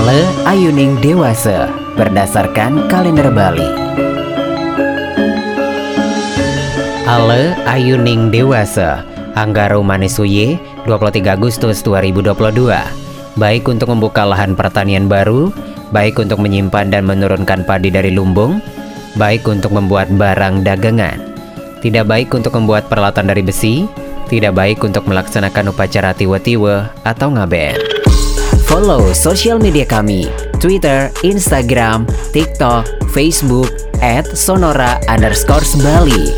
Ale Ayuning Dewasa berdasarkan kalender Bali. Ale Ayuning Dewasa Anggaru Manisuye 23 Agustus 2022 Baik untuk membuka lahan pertanian baru Baik untuk menyimpan dan menurunkan padi dari lumbung Baik untuk membuat barang dagangan. Tidak baik untuk membuat peralatan dari besi Tidak baik untuk melaksanakan upacara tiwa-tiwa atau ngaben Follow sosial media kami, Twitter, Instagram, TikTok, Facebook, at Sonora underscore Bali.